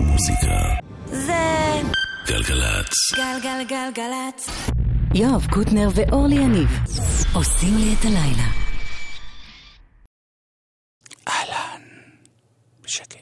מוזיקה. זה גלגלצ. גלגלגלגלצ. יואב קוטנר ואורלי יניב עושים לי את הלילה. אהלן, בשקט.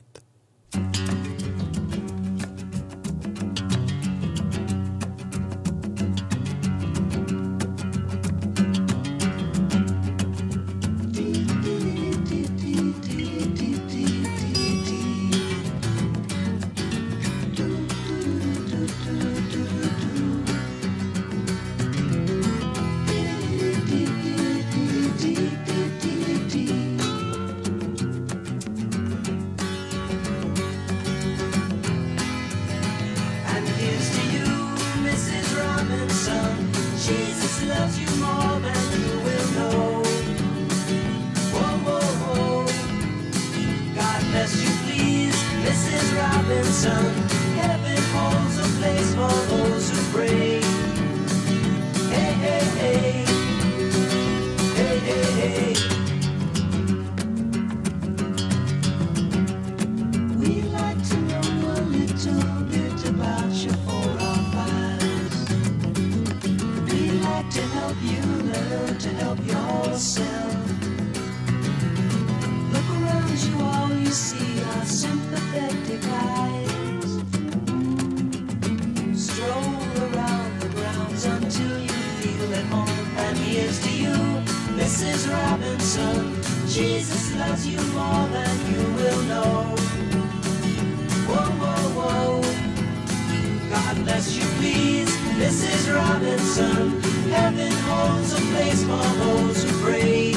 Robinson. Heaven holds a place for those who pray.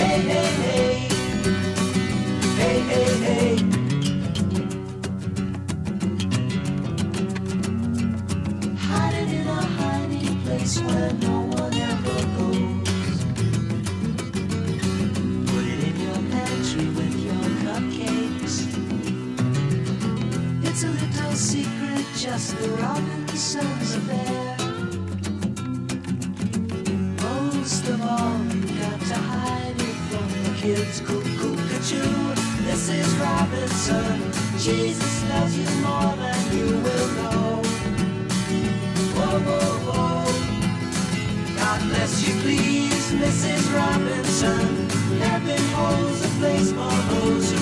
Hey, hey, hey. Hey, hey, hey. Hiding in a hiding place where no one ever goes. Put it in your pantry with your cupcakes. It's a little secret, just the Most of all, you got to hide it from the kids. Cuckoo, Mrs. Robinson. Jesus loves you more than you will know. Whoa, whoa, whoa. God bless you, please, Mrs. Robinson. Heaven holds a place for those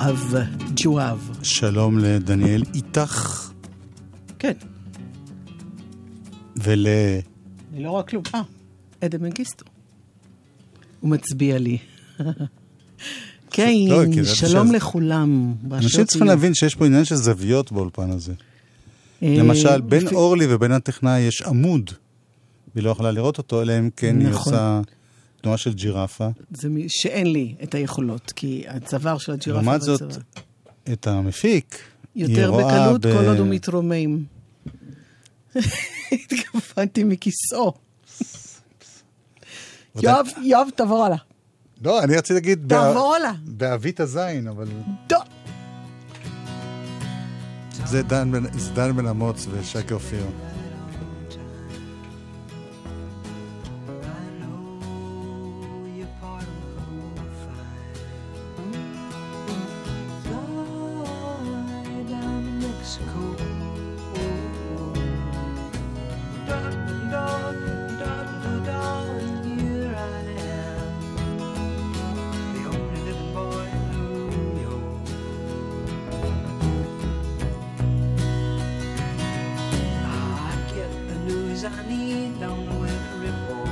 היואב, ג'ואב. שלום לדניאל איתך כן, ול... אני לא רואה כלום. אה, עדן מנגיסטו. הוא מצביע לי. כן, שלום לכולם. אנשים צריכים. להבין שיש פה עניין של זוויות באולפן הזה. אה, למשל, בין אורלי ובין הטכנאי יש עמוד, והיא לא יכולה לראות אותו, אלא אם כן היא נכון. עושה תנועה של ג'ירפה. זה מ- שאין לי את היכולות, כי הצוואר של הג'ירפה... לעומת זאת, והצוואר- את המפיק, היא יותר רואה בקלות ב- כל עוד הוא מתרומם. התכוונתי מכיסאו. יואב, יואב, תעבור הלאה. לא, אני רציתי להגיד... תעבור הלאה. באבית הזין, אבל. זה דן בן- זה דן בן אמוץ ושייקה אופיר. I need, don't know if report.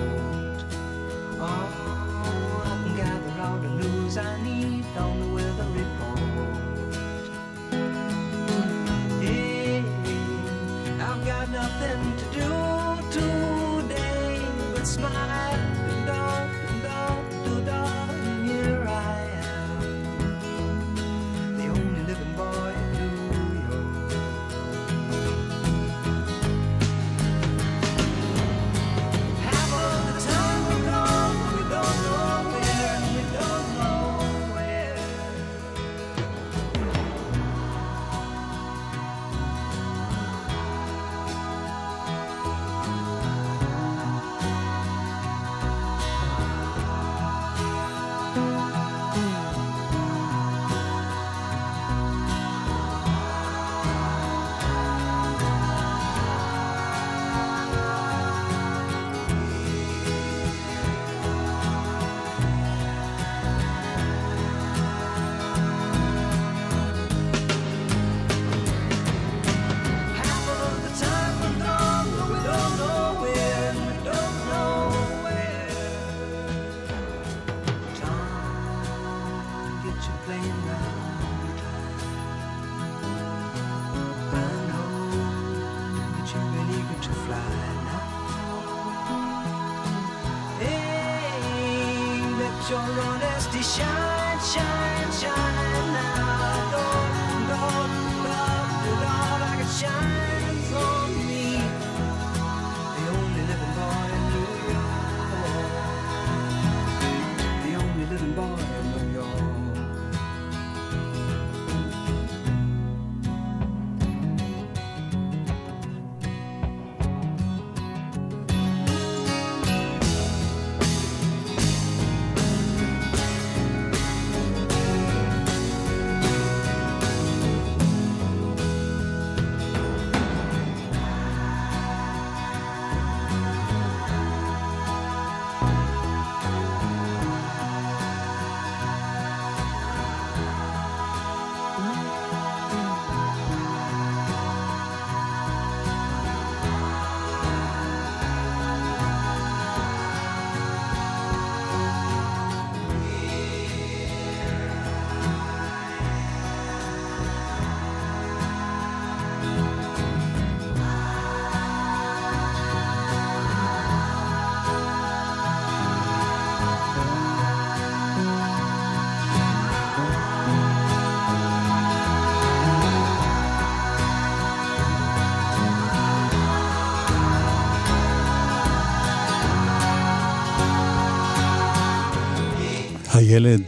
הילד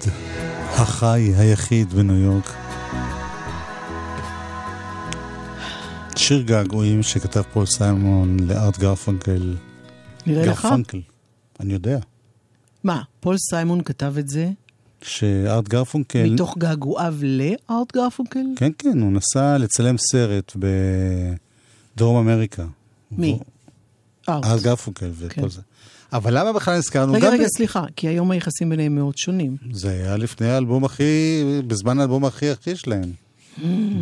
החי היחיד בניו יורק. שיר געגועים שכתב פול סיימון לארט גרפנקל. נראה לך? גרפנקל. אני יודע. מה, פול סיימון כתב את זה שארט גרפונקל... מתוך געגועיו לארט גרפונקל? כן, כן, הוא נסע לצלם סרט בדרום אמריקה. מי? ארט ארט. גרפונקל וכל כן. זה. אבל למה בכלל נזכרנו? רגע, גם רגע, ב- סליחה, כי היום היחסים ביניהם מאוד שונים. זה היה לפני האלבום הכי, בזמן האלבום הכי הכי שלהם.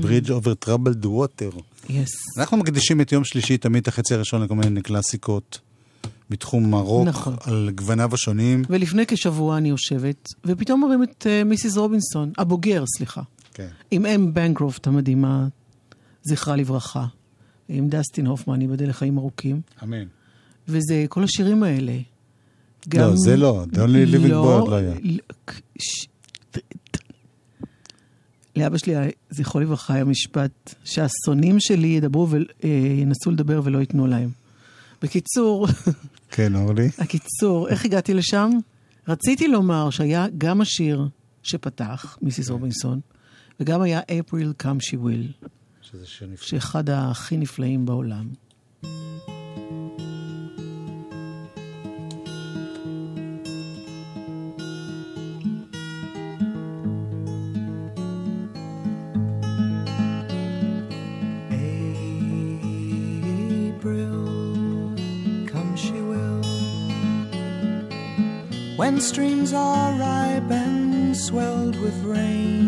Bridge over Troubled Water. יס. אנחנו מקדישים את יום שלישי תמיד את החצי הראשון לכל מיני קלאסיקות מתחום הרוק, נכון. על גווניו השונים. ולפני כשבוע אני יושבת, ופתאום מראים את אה, מיסיס רובינסון, הבוגר, סליחה. כן. עם אם בנקרופט המדהימה, זכרה לברכה. עם דסטין הופמן, ייבדל לחיים ארוכים. אמן. וזה כל השירים האלה. לא, זה לא, The Only Living לא, עוד לא היה. לאבא שלי, זכרו לברכה, היה משפט שהשונאים שלי ידברו וינסו לדבר ולא ייתנו להם. בקיצור, כן, אורלי. הקיצור, איך הגעתי לשם? רציתי לומר שהיה גם השיר שפתח, מיסיס רובינסון, וגם היה April Come She Will, שזה שיר נפלא. שאחד הכי נפלאים בעולם. April, come she will. When streams are ripe and swelled with rain,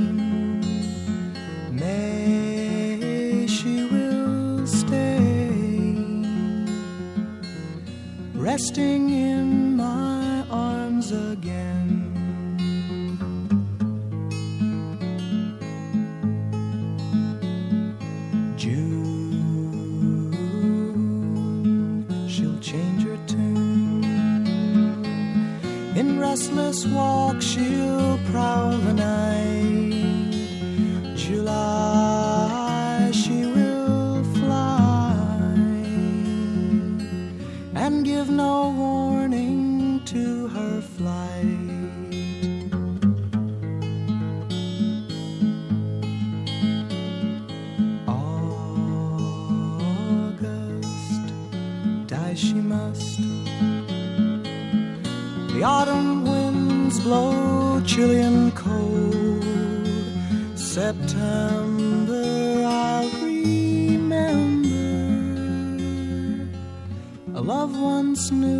resting in my arms again. June, she'll change her tune. In restless walk, she'll prowl the night. Chilly and cold. September, I'll remember. A love once new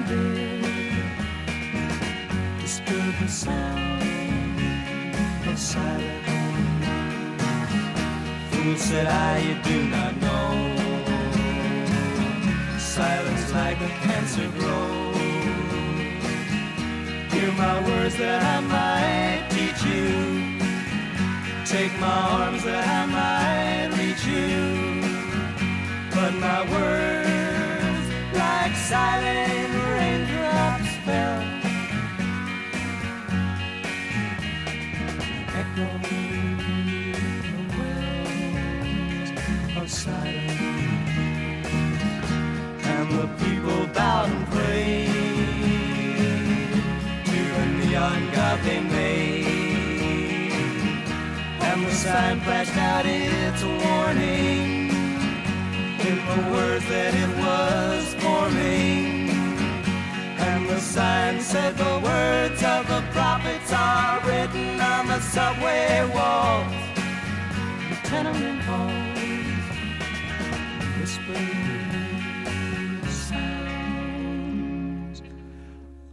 sound of silence. Fool said I, you do not know. Silence like a cancer grows. Hear my words that I might teach you. Take my arms that I might reach you. But my words, like silent raindrops, fell. Said the words of the prophets are written on the subway walls, the tenement halls, whispering sounds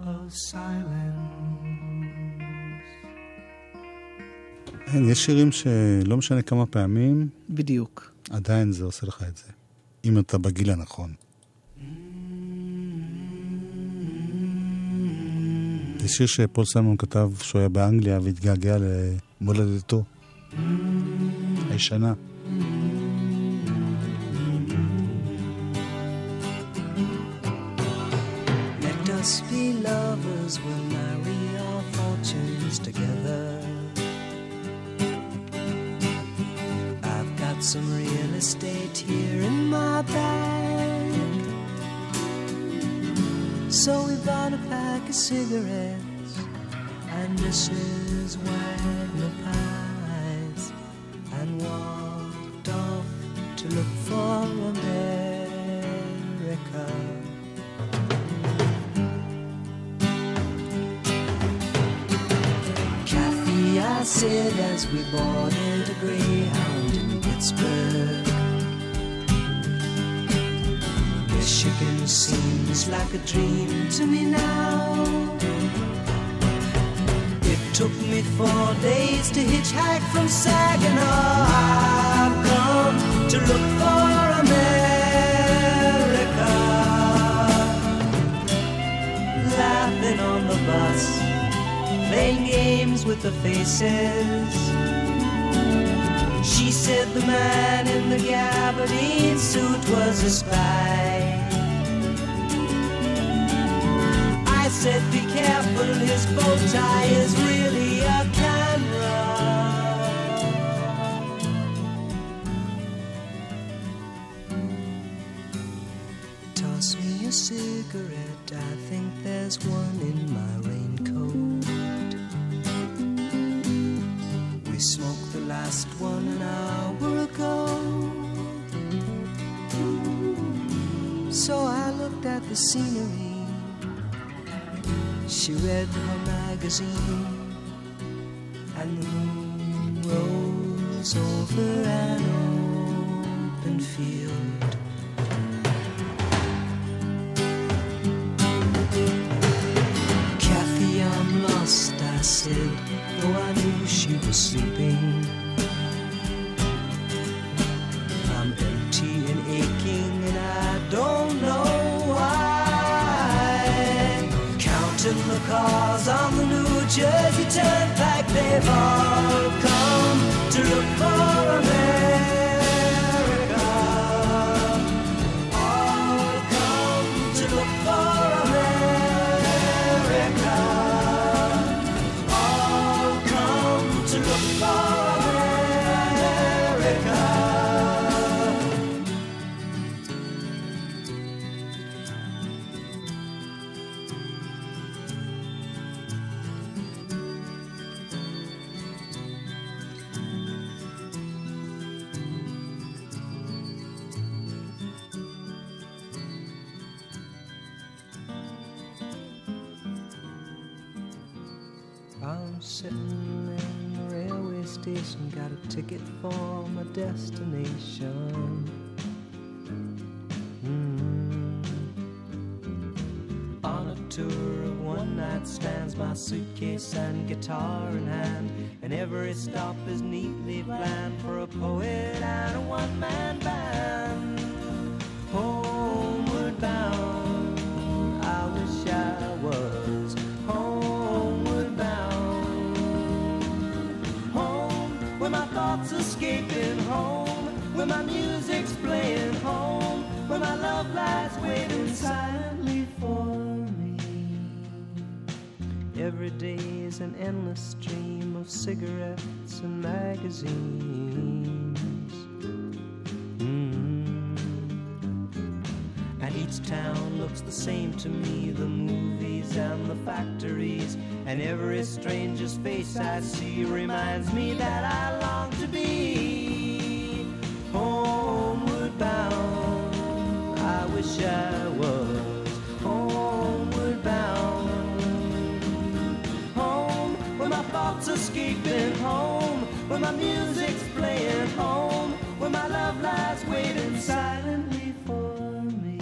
of silence. כן, יש שירים שלא משנה כמה פעמים, בדיוק. עדיין זה עושה לך את זה. אם אתה בגיל הנכון. זה שיר שפול סיימון כתב שהוא היה באנגליה והתגעגע למולדתו הישנה. Let us be lovers, we'll marry our fortunes together. I've got some real estate here in my bag. So we bought a pack of cigarettes and Mrs. Wagner pies and walked off to look for America. Kathy, I said as we boarded a Greyhound in Pittsburgh. Michigan seems like a dream to me now. It took me four days to hitchhike from Saginaw. I've come to look for America. Laughing on the bus, playing games with the faces. She said the man in the gabardine suit was a spy. Said, be careful, his bow tie is really a camera. Toss me a cigarette, I think there's one in my raincoat. We smoked the last one an hour ago. So I looked at the scenery. She read her magazine, and the moon rose over America. Tour of one night stands, my suitcase and guitar in hand, and every stop is neatly planned for a poet and a one man band. Magazines. Mm. And each town looks the same to me the movies and the factories. And every stranger's face I see reminds me that I long music's playing home, where my love lies waiting silently for me.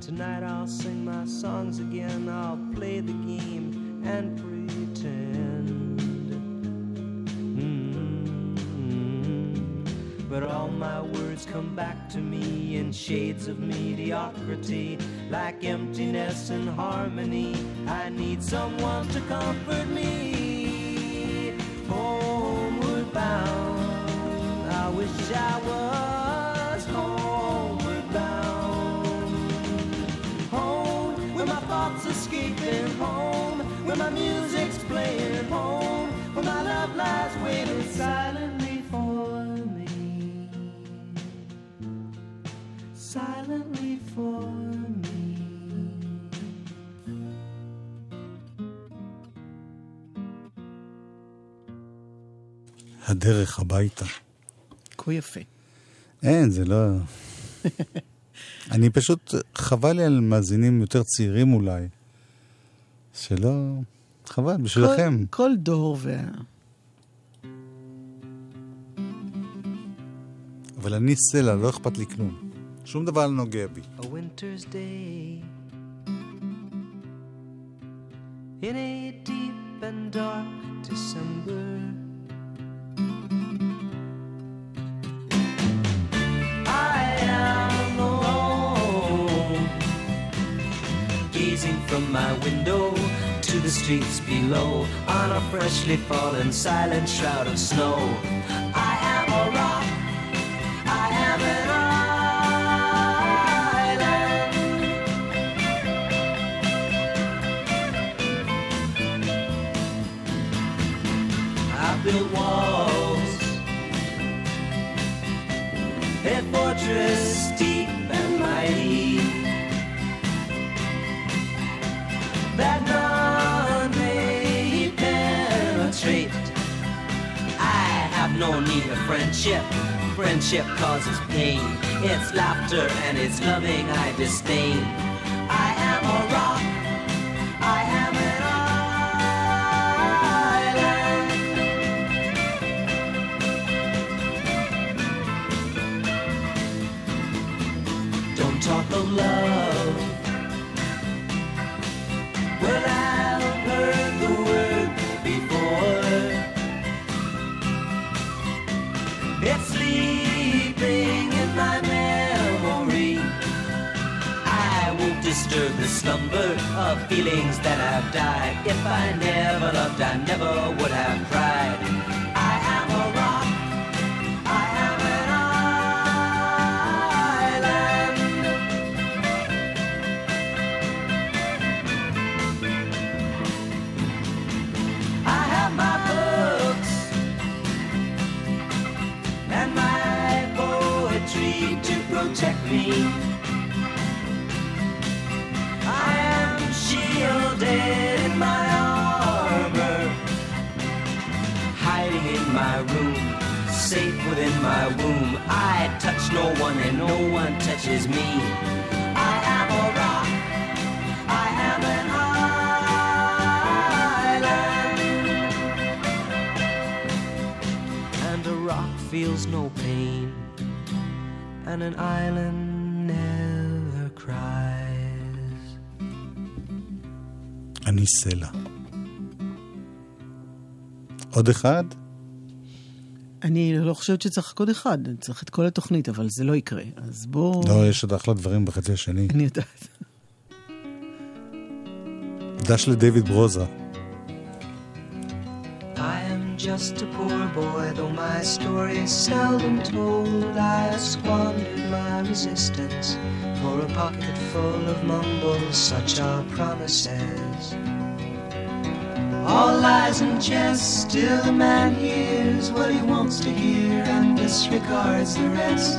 Tonight I'll sing my songs again, I'll play the game and pretend. Mm. But all my words come back to me in shades of mediocrity, like emptiness and harmony. I need someone to comfort me. בדרך הביתה. כה יפה. אין, זה לא... אני פשוט, חבל לי על מאזינים יותר צעירים אולי, שלא... חבל, בשבילכם. כל, כל דור וה... אבל אני סלע, לא אכפת לי כלום. שום דבר לא נוגע בי. In a deep and dark December from my window to the streets below on a freshly fallen silent shroud of snow. I am laughter and it's loving I disdain. safe within my womb. I touch no one and no one touches me. I am a rock. I am an island. And a rock feels no pain, and an island never cries. אני סלע. עוד אחד? אני לא חושבת שצריך רק עוד אחד, צריך את כל התוכנית, אבל זה לא יקרה. אז בואו... לא, יש עוד אחלה דברים בחצי השני. אני יודעת. דש לדייוויד ברוזה. I am just a poor boy, though my story is seldom told. I have squandered my resistance for a pocket full of mumbles, such are promises. All lies and jest, still a man hears what he wants to hear and disregards the rest.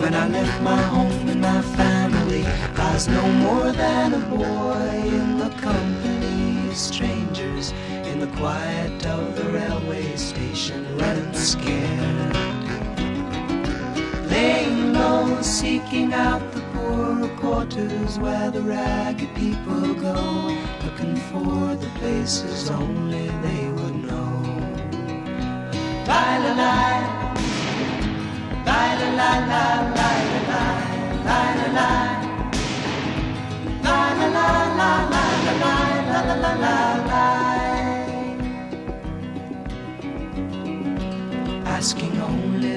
When I left my home and my family, I was no more than a boy in the company of strangers in the quiet of the railway station, running scared. Laying low, seeking out the poorer quarters where the ragged people go, looking for the places only they would know. Bye la la. La la la la la la la la la La Asking only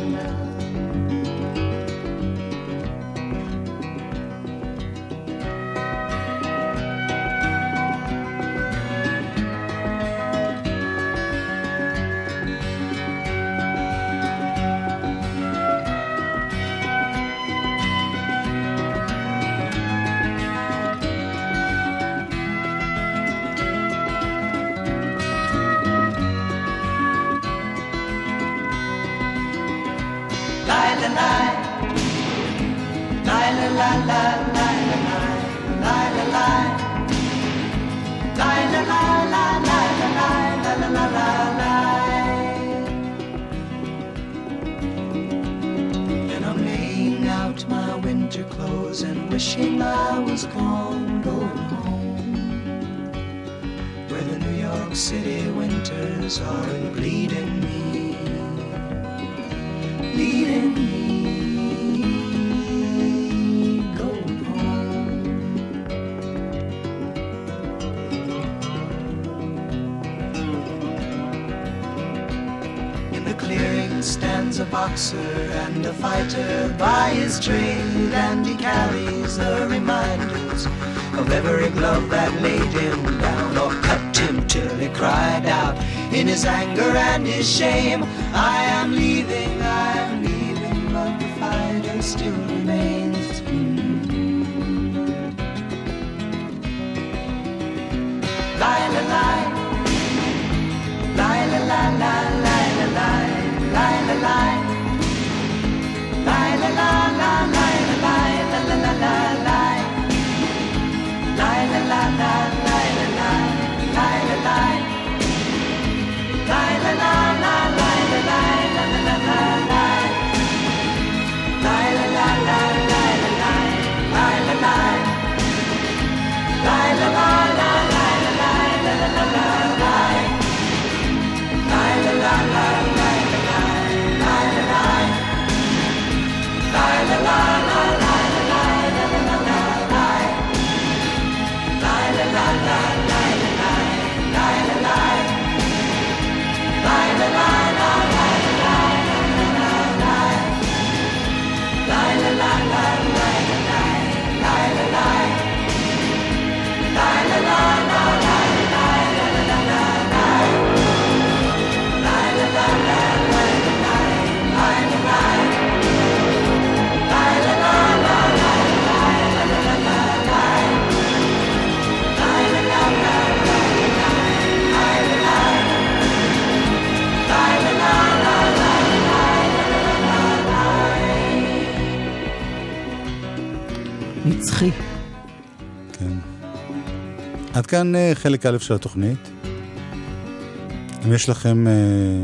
Boxer and a fighter by his trade, and he carries the reminders of every glove that laid him down or cut him till he cried out in his anger and his shame. I am leaving, I am leaving, but the fighter still remains. La. Lie, la, la, la, lie, la, נצחי. כן. עד כאן אה, חלק א' של התוכנית. אם יש לכם... אה,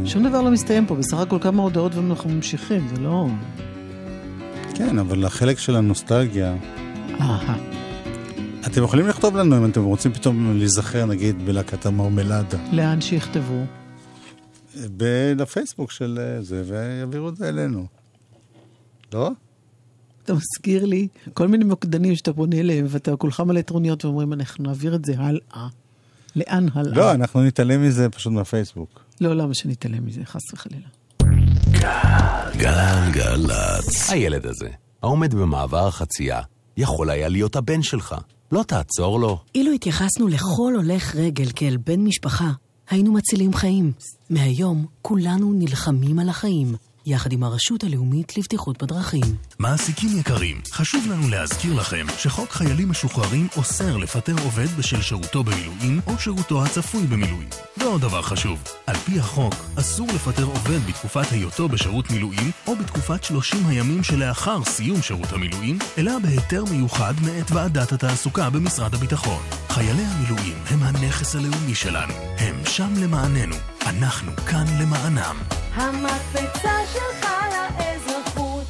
שום דבר לא מסתיים פה, בסך הכל כמה הודעות ואנחנו ממשיכים, זה לא... כן, אבל החלק של הנוסטלגיה... אהה. אתם יכולים לכתוב לנו אם אתם רוצים פתאום להיזכר, נגיד, בלהקת המרמלדה. לאן שיכתבו. ב- לפייסבוק של אה, זה, ויעבירו את זה אלינו. לא? אתה מזכיר לי כל מיני מוקדנים שאתה פונה אליהם ואתה כולך מלא טרוניות ואומרים אנחנו נעביר את זה הלאה. לאן הלאה? לא, אנחנו נתעלם מזה פשוט מהפייסבוק. לא, למה שנתעלם מזה, חס וחלילה. גלגלצ. הילד הזה, העומד במעבר החצייה, יכול היה להיות הבן שלך. לא תעצור לו. אילו התייחסנו לכל הולך רגל כאל בן משפחה, היינו מצילים חיים. מהיום כולנו נלחמים על החיים, יחד עם הרשות הלאומית לבטיחות בדרכים. מעסיקים יקרים, חשוב לנו להזכיר לכם שחוק חיילים משוחררים אוסר לפטר עובד בשל שירותו במילואים או שירותו הצפוי במילואים. ועוד דבר חשוב, על פי החוק, אסור לפטר עובד בתקופת היותו בשירות מילואים או בתקופת 30 הימים שלאחר סיום שירות המילואים, אלא בהיתר מיוחד מאת ועדת התעסוקה במשרד הביטחון. חיילי המילואים הם הנכס הלאומי שלנו, הם שם למעננו, אנחנו כאן למענם. המקפצה שלך לאזרחות.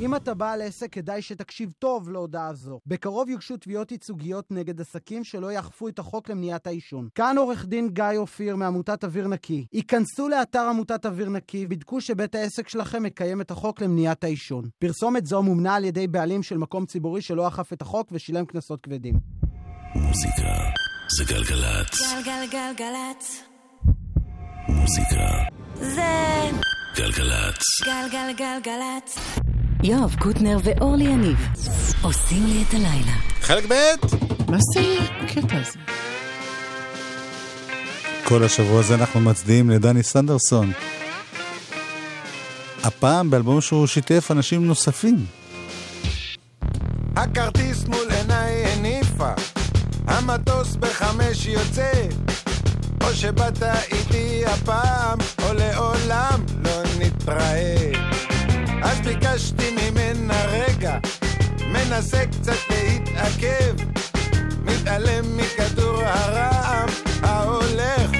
אם אתה בעל עסק, כדאי שתקשיב טוב להודעה זו. בקרוב יוגשו תביעות ייצוגיות נגד עסקים שלא יאכפו את החוק למניעת העישון. כאן עורך דין גיא אופיר מעמותת אוויר נקי. היכנסו לאתר עמותת אוויר נקי, בדקו שבית העסק שלכם מקיים את החוק למניעת העישון. פרסומת זו מומנה על ידי בעלים של מקום ציבורי שלא אכף את החוק ושילם קנסות כבדים. מוזיקה זה גלגלצ. גלגלגלגלצ. מוזיקה זה גלגלצ. גלגלגלגלצ. יואב קוטנר ואורלי יניב עושים לי את הלילה. חלק ב' מה זה הקטע הזה? כל השבוע הזה אנחנו מצדיעים לדני סנדרסון. הפעם באלבום שהוא שיתף אנשים נוספים. הכרטיס מול עיניי הניפה, המטוס בחמש יוצא, או שבאת איתי הפעם, או לעולם לא נתראה. אז ביקשתי ממנה רגע, מנסה קצת להתעכב, מתעלם מכדור הרעם ההולך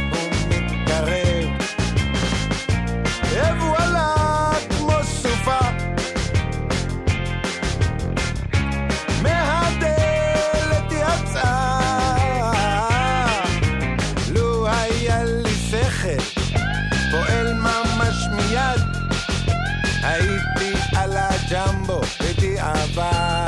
בדיעבד.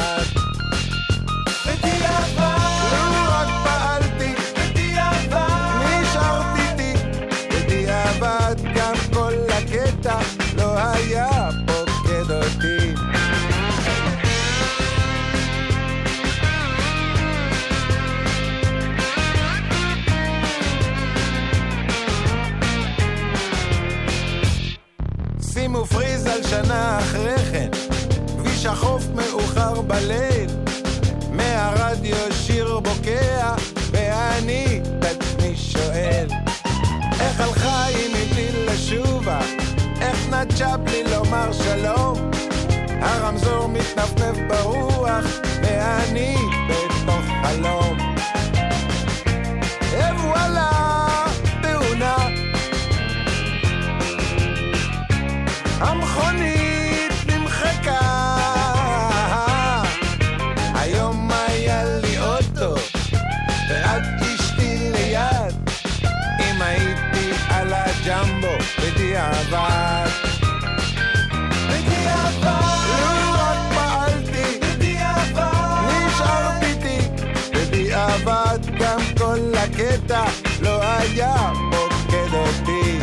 בליל, מהרדיו שיר בוקע, ואני את עצמי שואל, איך הלכה היא מבלי לשובה, איך נטשה בלי לומר שלום, הרמזור מתנפנף ברוח, ואני בתוך חלום. הקטע לא היה פוקד אותי.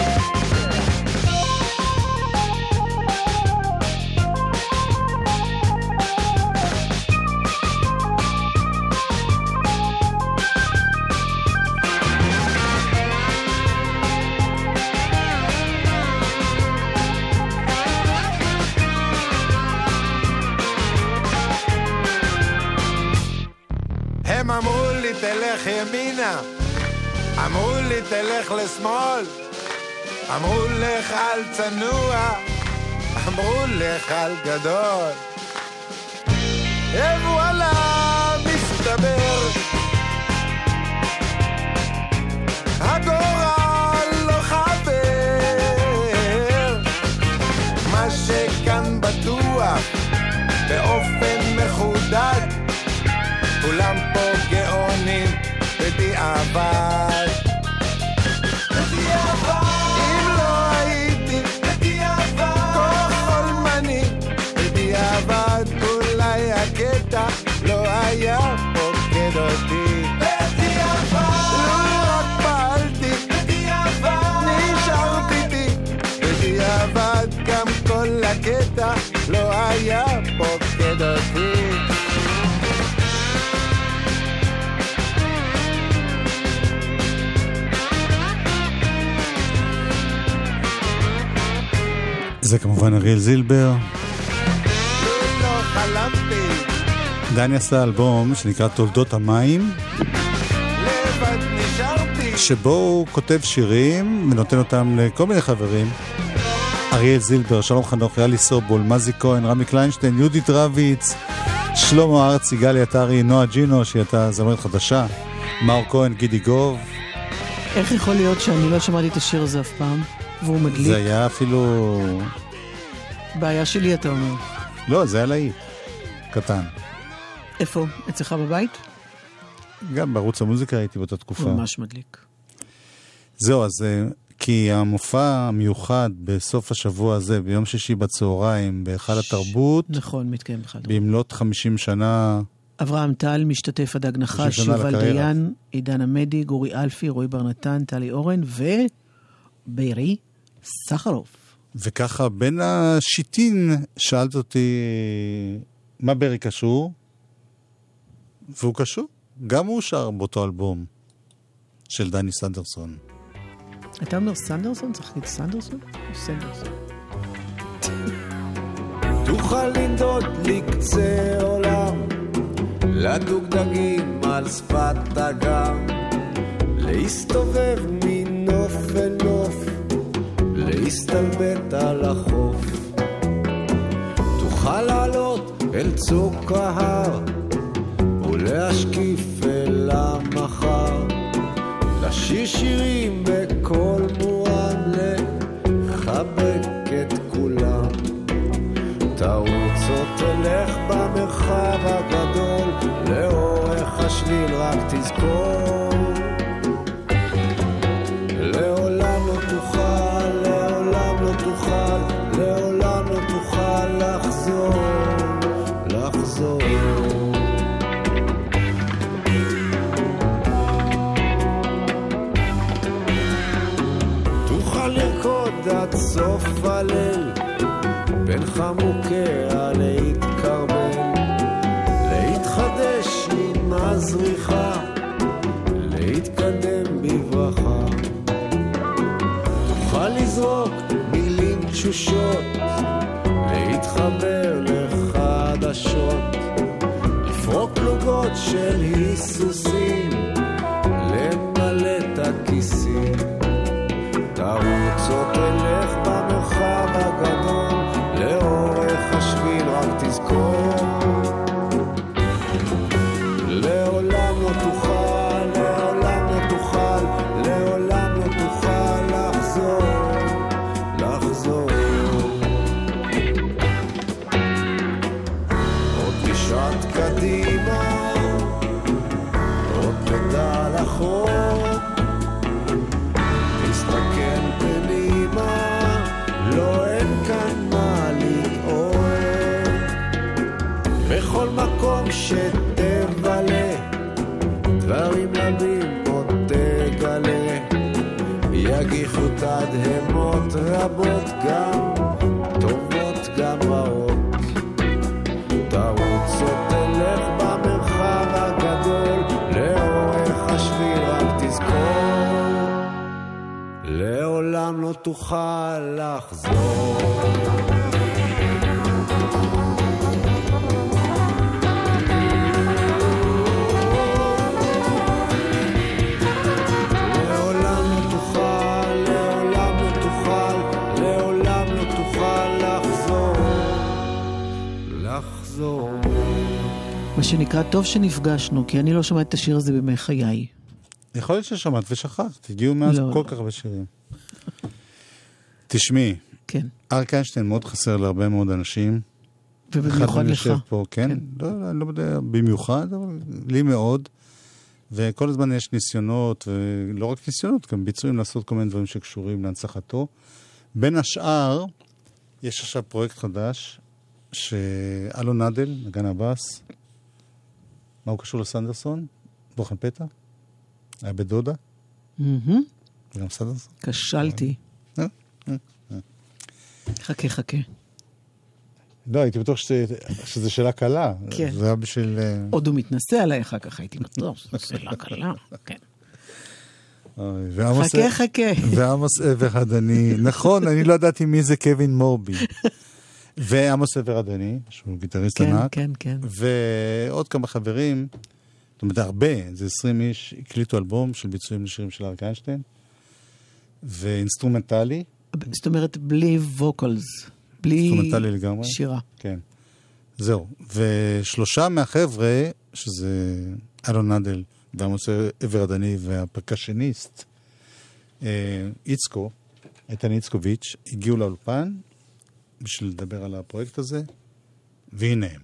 הם אמרו לי תלך ימינה, אמרו לי תלך לשמאל, אמרו לך אל צנוע, אמרו לך על גדול. וואלה, מסתבר, הגורל לא חבר, מה שכאן בטוח, באופן מחודד, כולם פה גאונים בדיעבד. אם זה כמובן אריאל זילבר. לא חלמתי, דני עשה אלבום שנקרא תולדות המים. שבו הוא כותב שירים ונותן אותם לכל מיני חברים. אריאל זילבר, שלום חנוך, יאלי סובול, מזי כהן, רמי קליינשטיין, יהודית רביץ, שלמה ארצי, גלי עטרי, נועה ג'ינו, שהיא הייתה זמרת חדשה, מאור כהן, גידי גוב. איך יכול להיות שאני לא שמעתי את השיר הזה אף פעם, והוא מדליק? זה היה אפילו... בעיה שלי, אתה אומר. לא, זה היה להיט. קטן. איפה? אצלך בבית? גם בערוץ המוזיקה הייתי באותה תקופה. ממש מדליק. זהו, אז אה, כי המופע המיוחד בסוף השבוע הזה, ביום שישי בצהריים, בהיכל התרבות, נכון, מתקיים אחד. במלאת 50 שנה, אברהם טל, משתתף הדג נחש, יובל. דיין, עידן עמדי, גורי אלפי, רועי בר נתן, טלי אורן וברי סחרוף. וככה בין השיטין שאלת אותי מה ברי קשור, והוא קשור. גם הוא שר באותו אלבום של דני סנדרסון. אתה אומר סנדרסון? צריך להגיד סנדרסון? או סנדרסון? תוכל לנדוד לקצה עולם, לדוגדגים על שפת אגם, להסתובב מנוף להסתלבט על החוף. תוכל לעלות אל צוק ההר ולהשקיף אל המחר. לשיר שירים בקול מורם לחבק את כולם. תרוץ או תלך במרחב הגדול לאורך השביל רק תזכור חמוקיה להתקרבל, להתחדש עם הזריחה, להתקדם בברכה. תוכל לזרוק מילים תשושות, להתחבר לחדשות, לפרוק פלוגות של היסוסים, למלא את הכיסים. תרוץ או תלך במרחב הגדול, שנפגשנו, כי אני לא שומעת את השיר הזה בימי חיי. יכול להיות ששמעת ושכחת, הגיעו מאז לא. כל כך הרבה שירים. תשמעי, כן. אריק איינשטיין מאוד חסר להרבה מאוד אנשים. ובמיוחד לך. פה, כן? לא, לא, אני לא יודע במיוחד, אבל לי מאוד. וכל הזמן יש ניסיונות, ולא רק ניסיונות, גם ביצועים לעשות כל מיני דברים שקשורים להנצחתו. בין השאר, יש עכשיו פרויקט חדש, שאלון נדל, נגן הבאס, מה הוא קשור לסנדרסון? בוחן פתע? היה בדודה? מהמם. וגם סנדרסון? כשלתי. אה, אה, אה. חכה, חכה. לא, הייתי בטוח שזה שאלה קלה. כן. זה היה בשביל... עוד הוא מתנשא עליי אחר כך, הייתי בטוח שזו שאלה קלה. כן. חכה, חכה. ועמוס עבר הדני, נכון, אני לא ידעתי מי זה קווין מורבי. ועמוס עבר הדני, שהוא גיטריסט כן, ענק. כן, כן. ועוד כמה חברים, זאת אומרת, הרבה, זה 20 איש, הקליטו אלבום של ביצועים לשירים של אריק איינשטיין, ואינסטרומנטלי, זאת אומרת, בלי vocals. בלי אינסטרומנטלי לגמרי. שירה. כן. זהו. ושלושה מהחבר'ה, שזה אלון נדל ועמוס עבר הדני והפרקשניסט, אה, איצקו, איתן איצקוביץ', הגיעו לאולפן בשביל לדבר על הפרויקט הזה, והנה הם.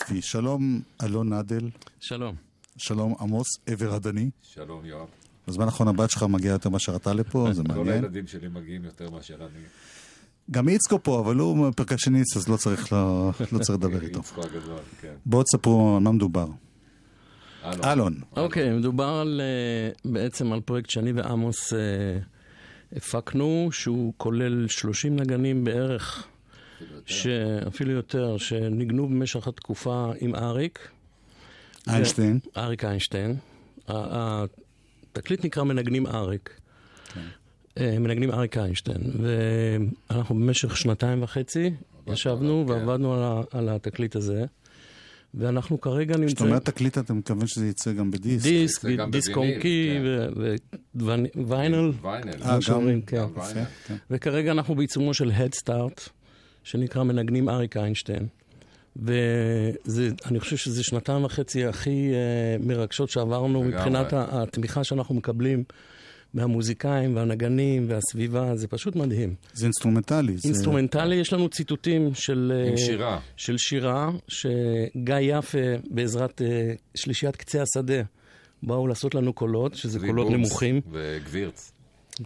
יופי. שלום, אלון נדל. שלום. שלום, עמוס עבר הדני. שלום, יואב. בזמן האחרון הבת שלך מגיעה יותר מאשר אתה לפה, זה כל מעניין. הילדים שלי מגיעים יותר מאשר אני. גם איצקו פה, אבל הוא פרקשניסט, אז לא צריך ל- לא צריך לדבר איתו. יצחק הגדול, כן. בואו תספרו על מה מדובר. אלון. אוקיי, מדובר על, אה, בעצם על פרויקט שאני ועמוס אה, הפקנו, שהוא כולל 30 נגנים בערך, שאפילו יותר, שניגנו במשך התקופה עם אריק. איינשטיין. ו- אריק איינשטיין. התקליט נקרא מנגנים אריק. אה, מנגנים אריק איינשטיין. ואנחנו במשך שנתיים וחצי ישבנו ועבדנו על ה- על התקליט הזה. ואנחנו כרגע נמצאים... כשאתה אומר תקליט, אתה מתכוון שזה יצא גם בדיסק. דיסק, דיסק אונקי וויינל. ויינל. אה, גם- כן. ויינל. כן. וכרגע אנחנו בעיצומו של Head Start, שנקרא מנגנים אריק איינשטיין. ואני חושב שזה שנתיים וחצי הכי אה, מרגשות שעברנו לגמרי. מבחינת התמיכה שאנחנו מקבלים מהמוזיקאים והנגנים והסביבה, זה פשוט מדהים. זה אינסטרומנטלי. זה- אינסטרומנטלי, יש לנו ציטוטים של... עם אה, שירה. של שירה, שגיא יפה, בעזרת אה, שלישיית קצה השדה, באו לעשות לנו קולות, שזה קולות נמוכים. וגבירץ.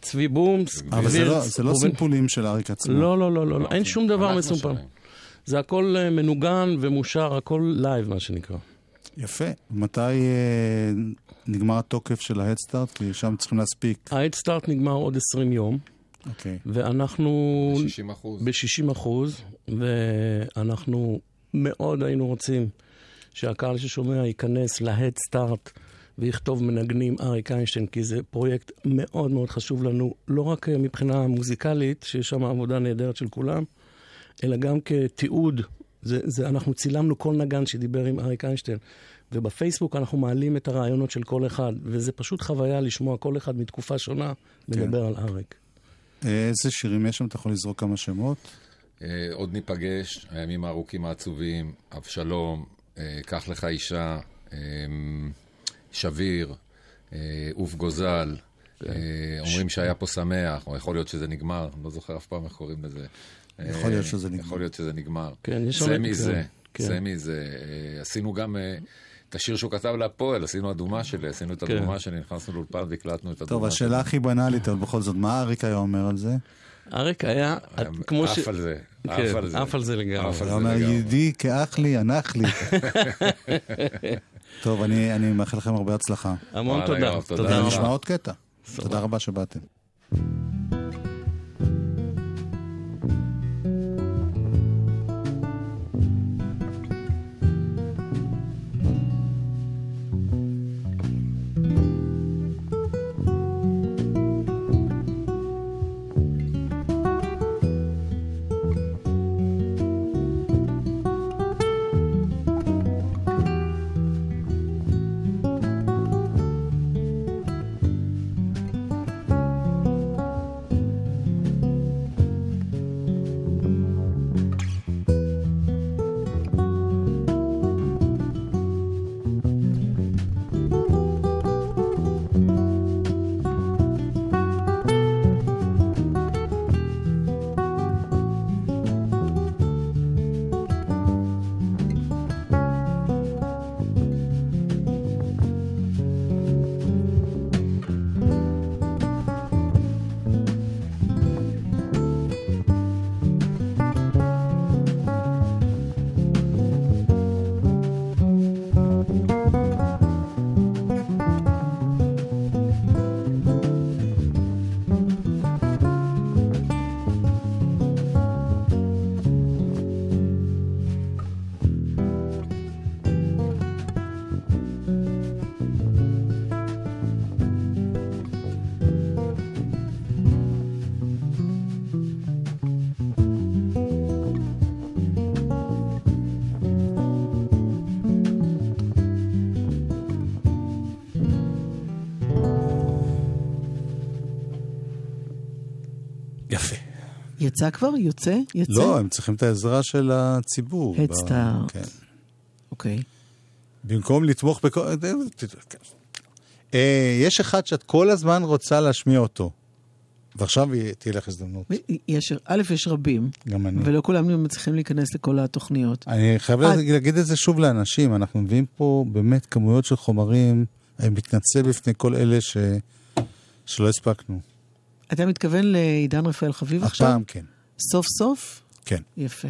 צבי בומס, אבל זה לא- זה לא סימפולים של אריק עצמו. לא, לא, לא, לא, לא, אין זה שום דבר מסומפל. זה הכל אה, מנוגן ומושר, הכל לייב, מה שנקרא. יפה. מתי אה, נגמר התוקף של ההדסטארט? כי שם צריכים להספיק. ההדסטארט נגמר עוד 20 יום, אוקיי. ואנחנו... ב-60 אחוז. ב-60 אחוז, ואנחנו מאוד היינו רוצים שהקהל ששומע ייכנס להד סטארט ויכתוב מנגנים אריק איינשטיין, כי זה פרויקט מאוד מאוד חשוב לנו, לא רק אה, מבחינה מוזיקלית, שיש שם עבודה נהדרת של כולם, אלא גם כתיעוד. זה, זה, אנחנו צילמנו כל נגן שדיבר עם אריק איינשטיין, ובפייסבוק אנחנו מעלים את הרעיונות של כל אחד, וזה פשוט חוויה לשמוע כל אחד מתקופה שונה מדבר על אריק. איזה שירים יש שם? אתה יכול לזרוק כמה שמות? אה, עוד ניפגש, הימים הארוכים העצובים, אבשלום, אה, קח לך אישה, אה, שביר, אה, עוף גוזל, כן. אה, אומרים שהיה פה שמח, או יכול להיות שזה נגמר, לא זוכר אף פעם איך קוראים לזה. יכול להיות אה, שזה נגמר. יכול להיות שזה נגמר. כן, יש זה שם- מזה, כן, כן. זה מזה. אה, עשינו גם אה, את השיר שהוא כתב להפועל, עשינו אדומה שלי, עשינו את כן. הדומה שלי, נכנסנו לאולפן והקלטנו את טוב, הדומה שלי. השאלה הכי בנאלית, אבל בכל זאת, מה אריק היה אומר על זה? אריק היה, כמו ש... עף על זה, עף כן, על זה. עף על זה לגמרי. עף הוא זה אומר. ידידי כאח לי, הנח לי. טוב, אני אני מאחל לכם הרבה הצלחה. המון תודה. תודה. רבה. נשמע עוד קטע. תודה רבה שבאתם. יצא כבר? יוצא? יצא? לא, הם צריכים את העזרה של הציבור. Start. כן. אוקיי. במקום לתמוך בכל... אה, יש אחד שאת כל הזמן רוצה להשמיע אותו, ועכשיו תהיה לך הזדמנות. יש, א', יש רבים, גם אני. ולא כולם מצליחים להיכנס לכל התוכניות. אני חייב אה. להגיד- להגיד את זה שוב לאנשים, אנחנו מביאים פה באמת כמויות של חומרים, אני מתנצל בפני כל אלה ש... שלא הספקנו. אתה מתכוון לעידן רפאל חביב עכשיו? הפעם כן. סוף סוף? כן. יפה.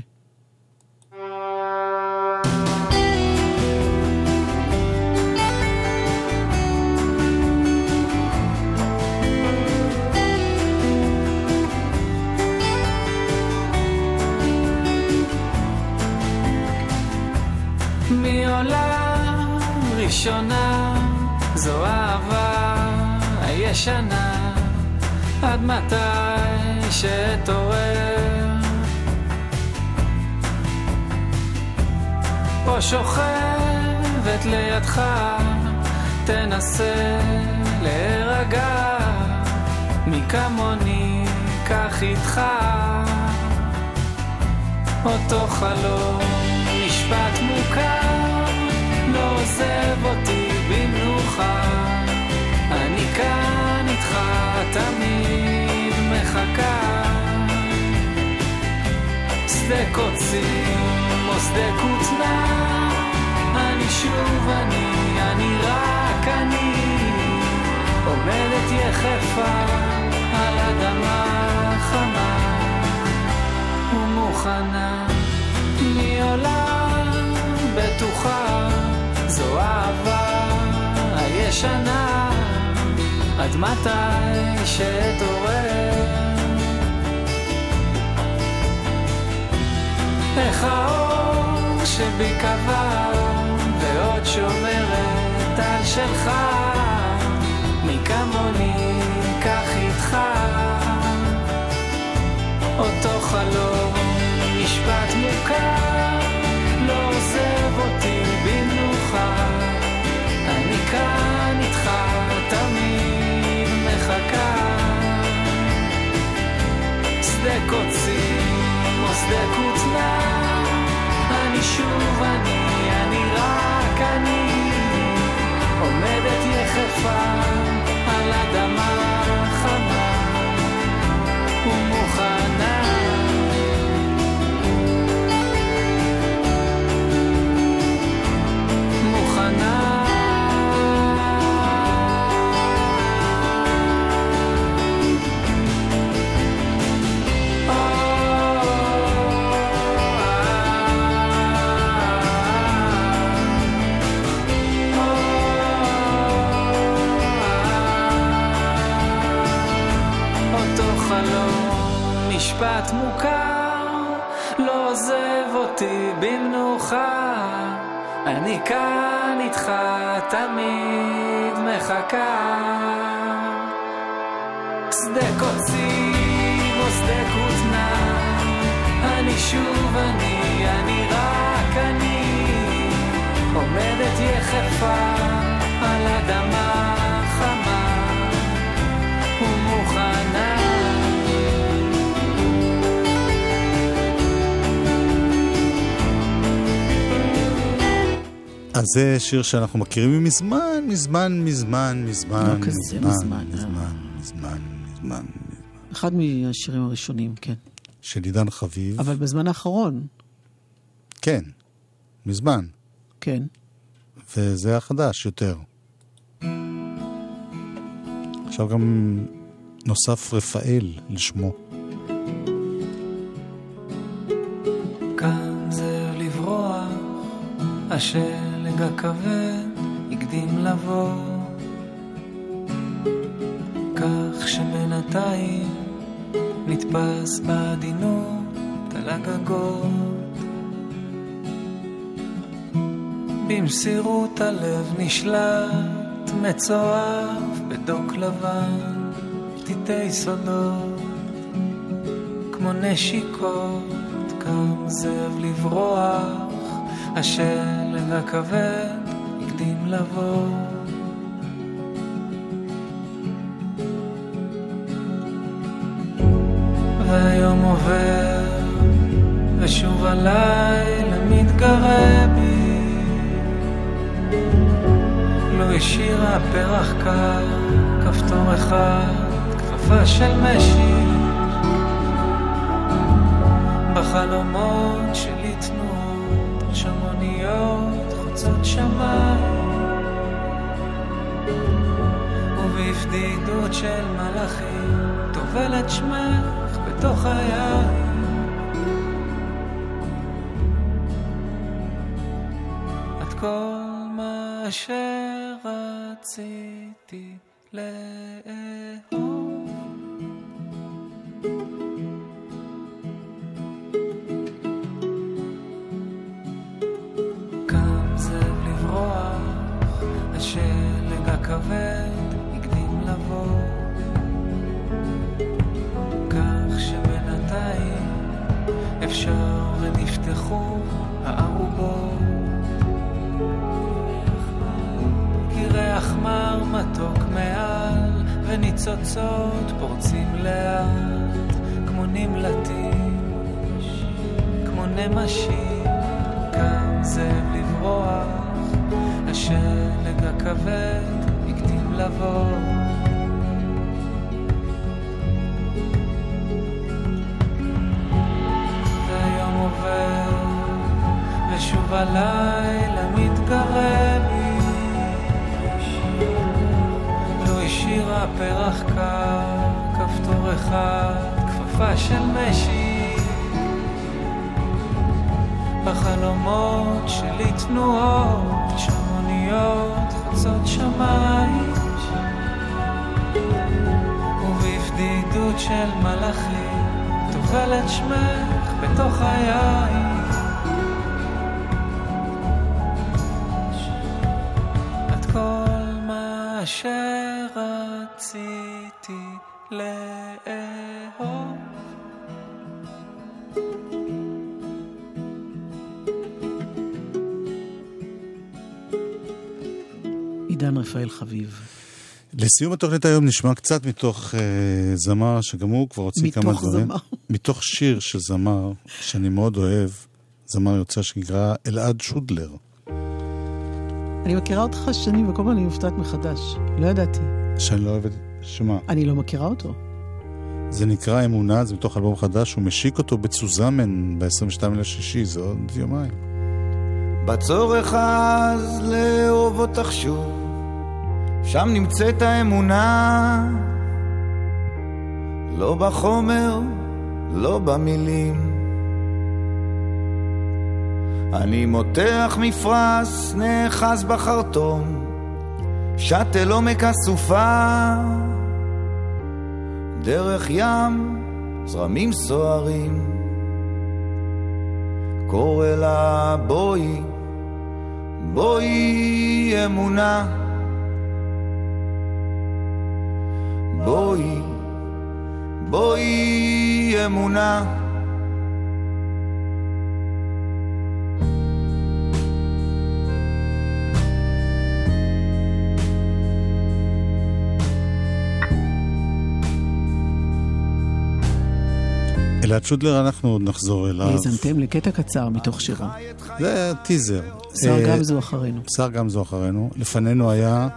מעולם ראשונה זו אהבה הישנה עד מתי שאתעורר פה שוכבת לידך תנסה להירגע. מי כמוני קח איתך. אותו חלום משפט מוכר לא עוזב אותי במנוחה איתך תמיד מחכה. שדה קוצים או שדה כותנה אני שוב אני, אני רק אני. עומדת יחפה על אדמה חמה ומוכנה מעולם בטוחה. זו אהבה הישנה עד מתי שאתעורר איך האור שבי קבע ועוד שומרת על שלך מי כמוני קח איתך? אותו חלום משפט מוכר לא עוזב אותי תמיד מחכה. שדה קוצים או שדה כותנה. אני שוב אני, אני רק אני. עומדת יחפה על אדמה אז זה שיר שאנחנו מכירים מזמן, מזמן, מזמן, מזמן, לא כזה מזמן, אה. מזמן, מזמן, מזמן, אחד מהשירים הראשונים, כן. של עידן חביב. אבל בזמן האחרון, כן, מזמן. כן. וזה החדש יותר. עכשיו גם נוסף רפאל לשמו. כאן זה לברוח, השלג הכבד הקדים לבוא. כך שבינתיים נתפס בעדינות על הגגות. במסירות הלב נשלט, מצורף בדוק לבן, פתיתי סודות, כמו נשיקות, קם זאב לברוח, השלג הכבד הקדים לבוא. והיום עובר, ושוב הלילה מתגרה בי. לא השאירה פרח קר, כפתור אחד כפפה של משי בחלומות חוצות שמיים ובפדידות של מלאכים טובל את שמך בתוך היין את כל מה שרציתי לאהוב ונפתחו הארובות. כי ריח מר מתוק מעל, וניצוצות פורצים לאט, כמו נמלטים, כמו נמשים. קם זאב לברוח, השלג הכבד הקדים לבוא. ושוב הלילה מתגרה. לא השאירה פרח קר, כפתור אחד, כפפה של משי. בחלומות שלי תנועות, שמוניות חוצות שמיים. ובפדידות של מלאכים, תאכל את שמך בתוך היין. שרציתי לאהוב. עידן רפאל חביב. לסיום התוכנית היום נשמע קצת מתוך uh, זמר, שגם הוא כבר הוציא כמה מתוך דברים. זמר. מתוך שיר של זמר, שאני מאוד אוהב, זמר יוצא שנקרא אלעד שודלר. אני מכירה אותך שנים, וכל פעם אני מופתעת מחדש. לא ידעתי. שאני לא אוהב את שמה. אני לא מכירה אותו. זה נקרא אמונה, זה מתוך אלבום חדש, הוא משיק אותו בצוזמן ב-22 לשישי, זה עוד יומיים. בצורך אז לאהוב אותך שוב, שם נמצאת האמונה, לא בחומר, לא במילים. אני מותח מפרש, נאחז בחרטום, שאטל עומק הסופה, דרך ים, זרמים סוערים. קורא לה בואי, בואי אמונה. בואי, בואי אמונה. אלעד שודלר, אנחנו עוד נחזור אליו. האזנתם לקטע קצר מתוך שירו. זה טיזר. שר אה, גמזו אחרינו. שר גמזו אחרינו. לפנינו היה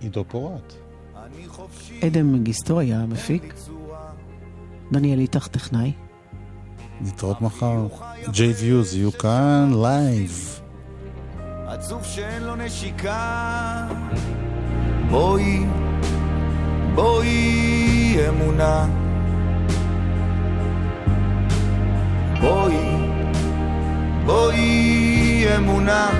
עידו פורט. עדן מגיסטו היה המפיק. דניאל איתך טכנאי. נתראות מחר. ג'יי ויוז יהיו כאן לייב. עצוב שאין לו נשיקה. בואי, בואי אמונה. בואי, בואי אמונה.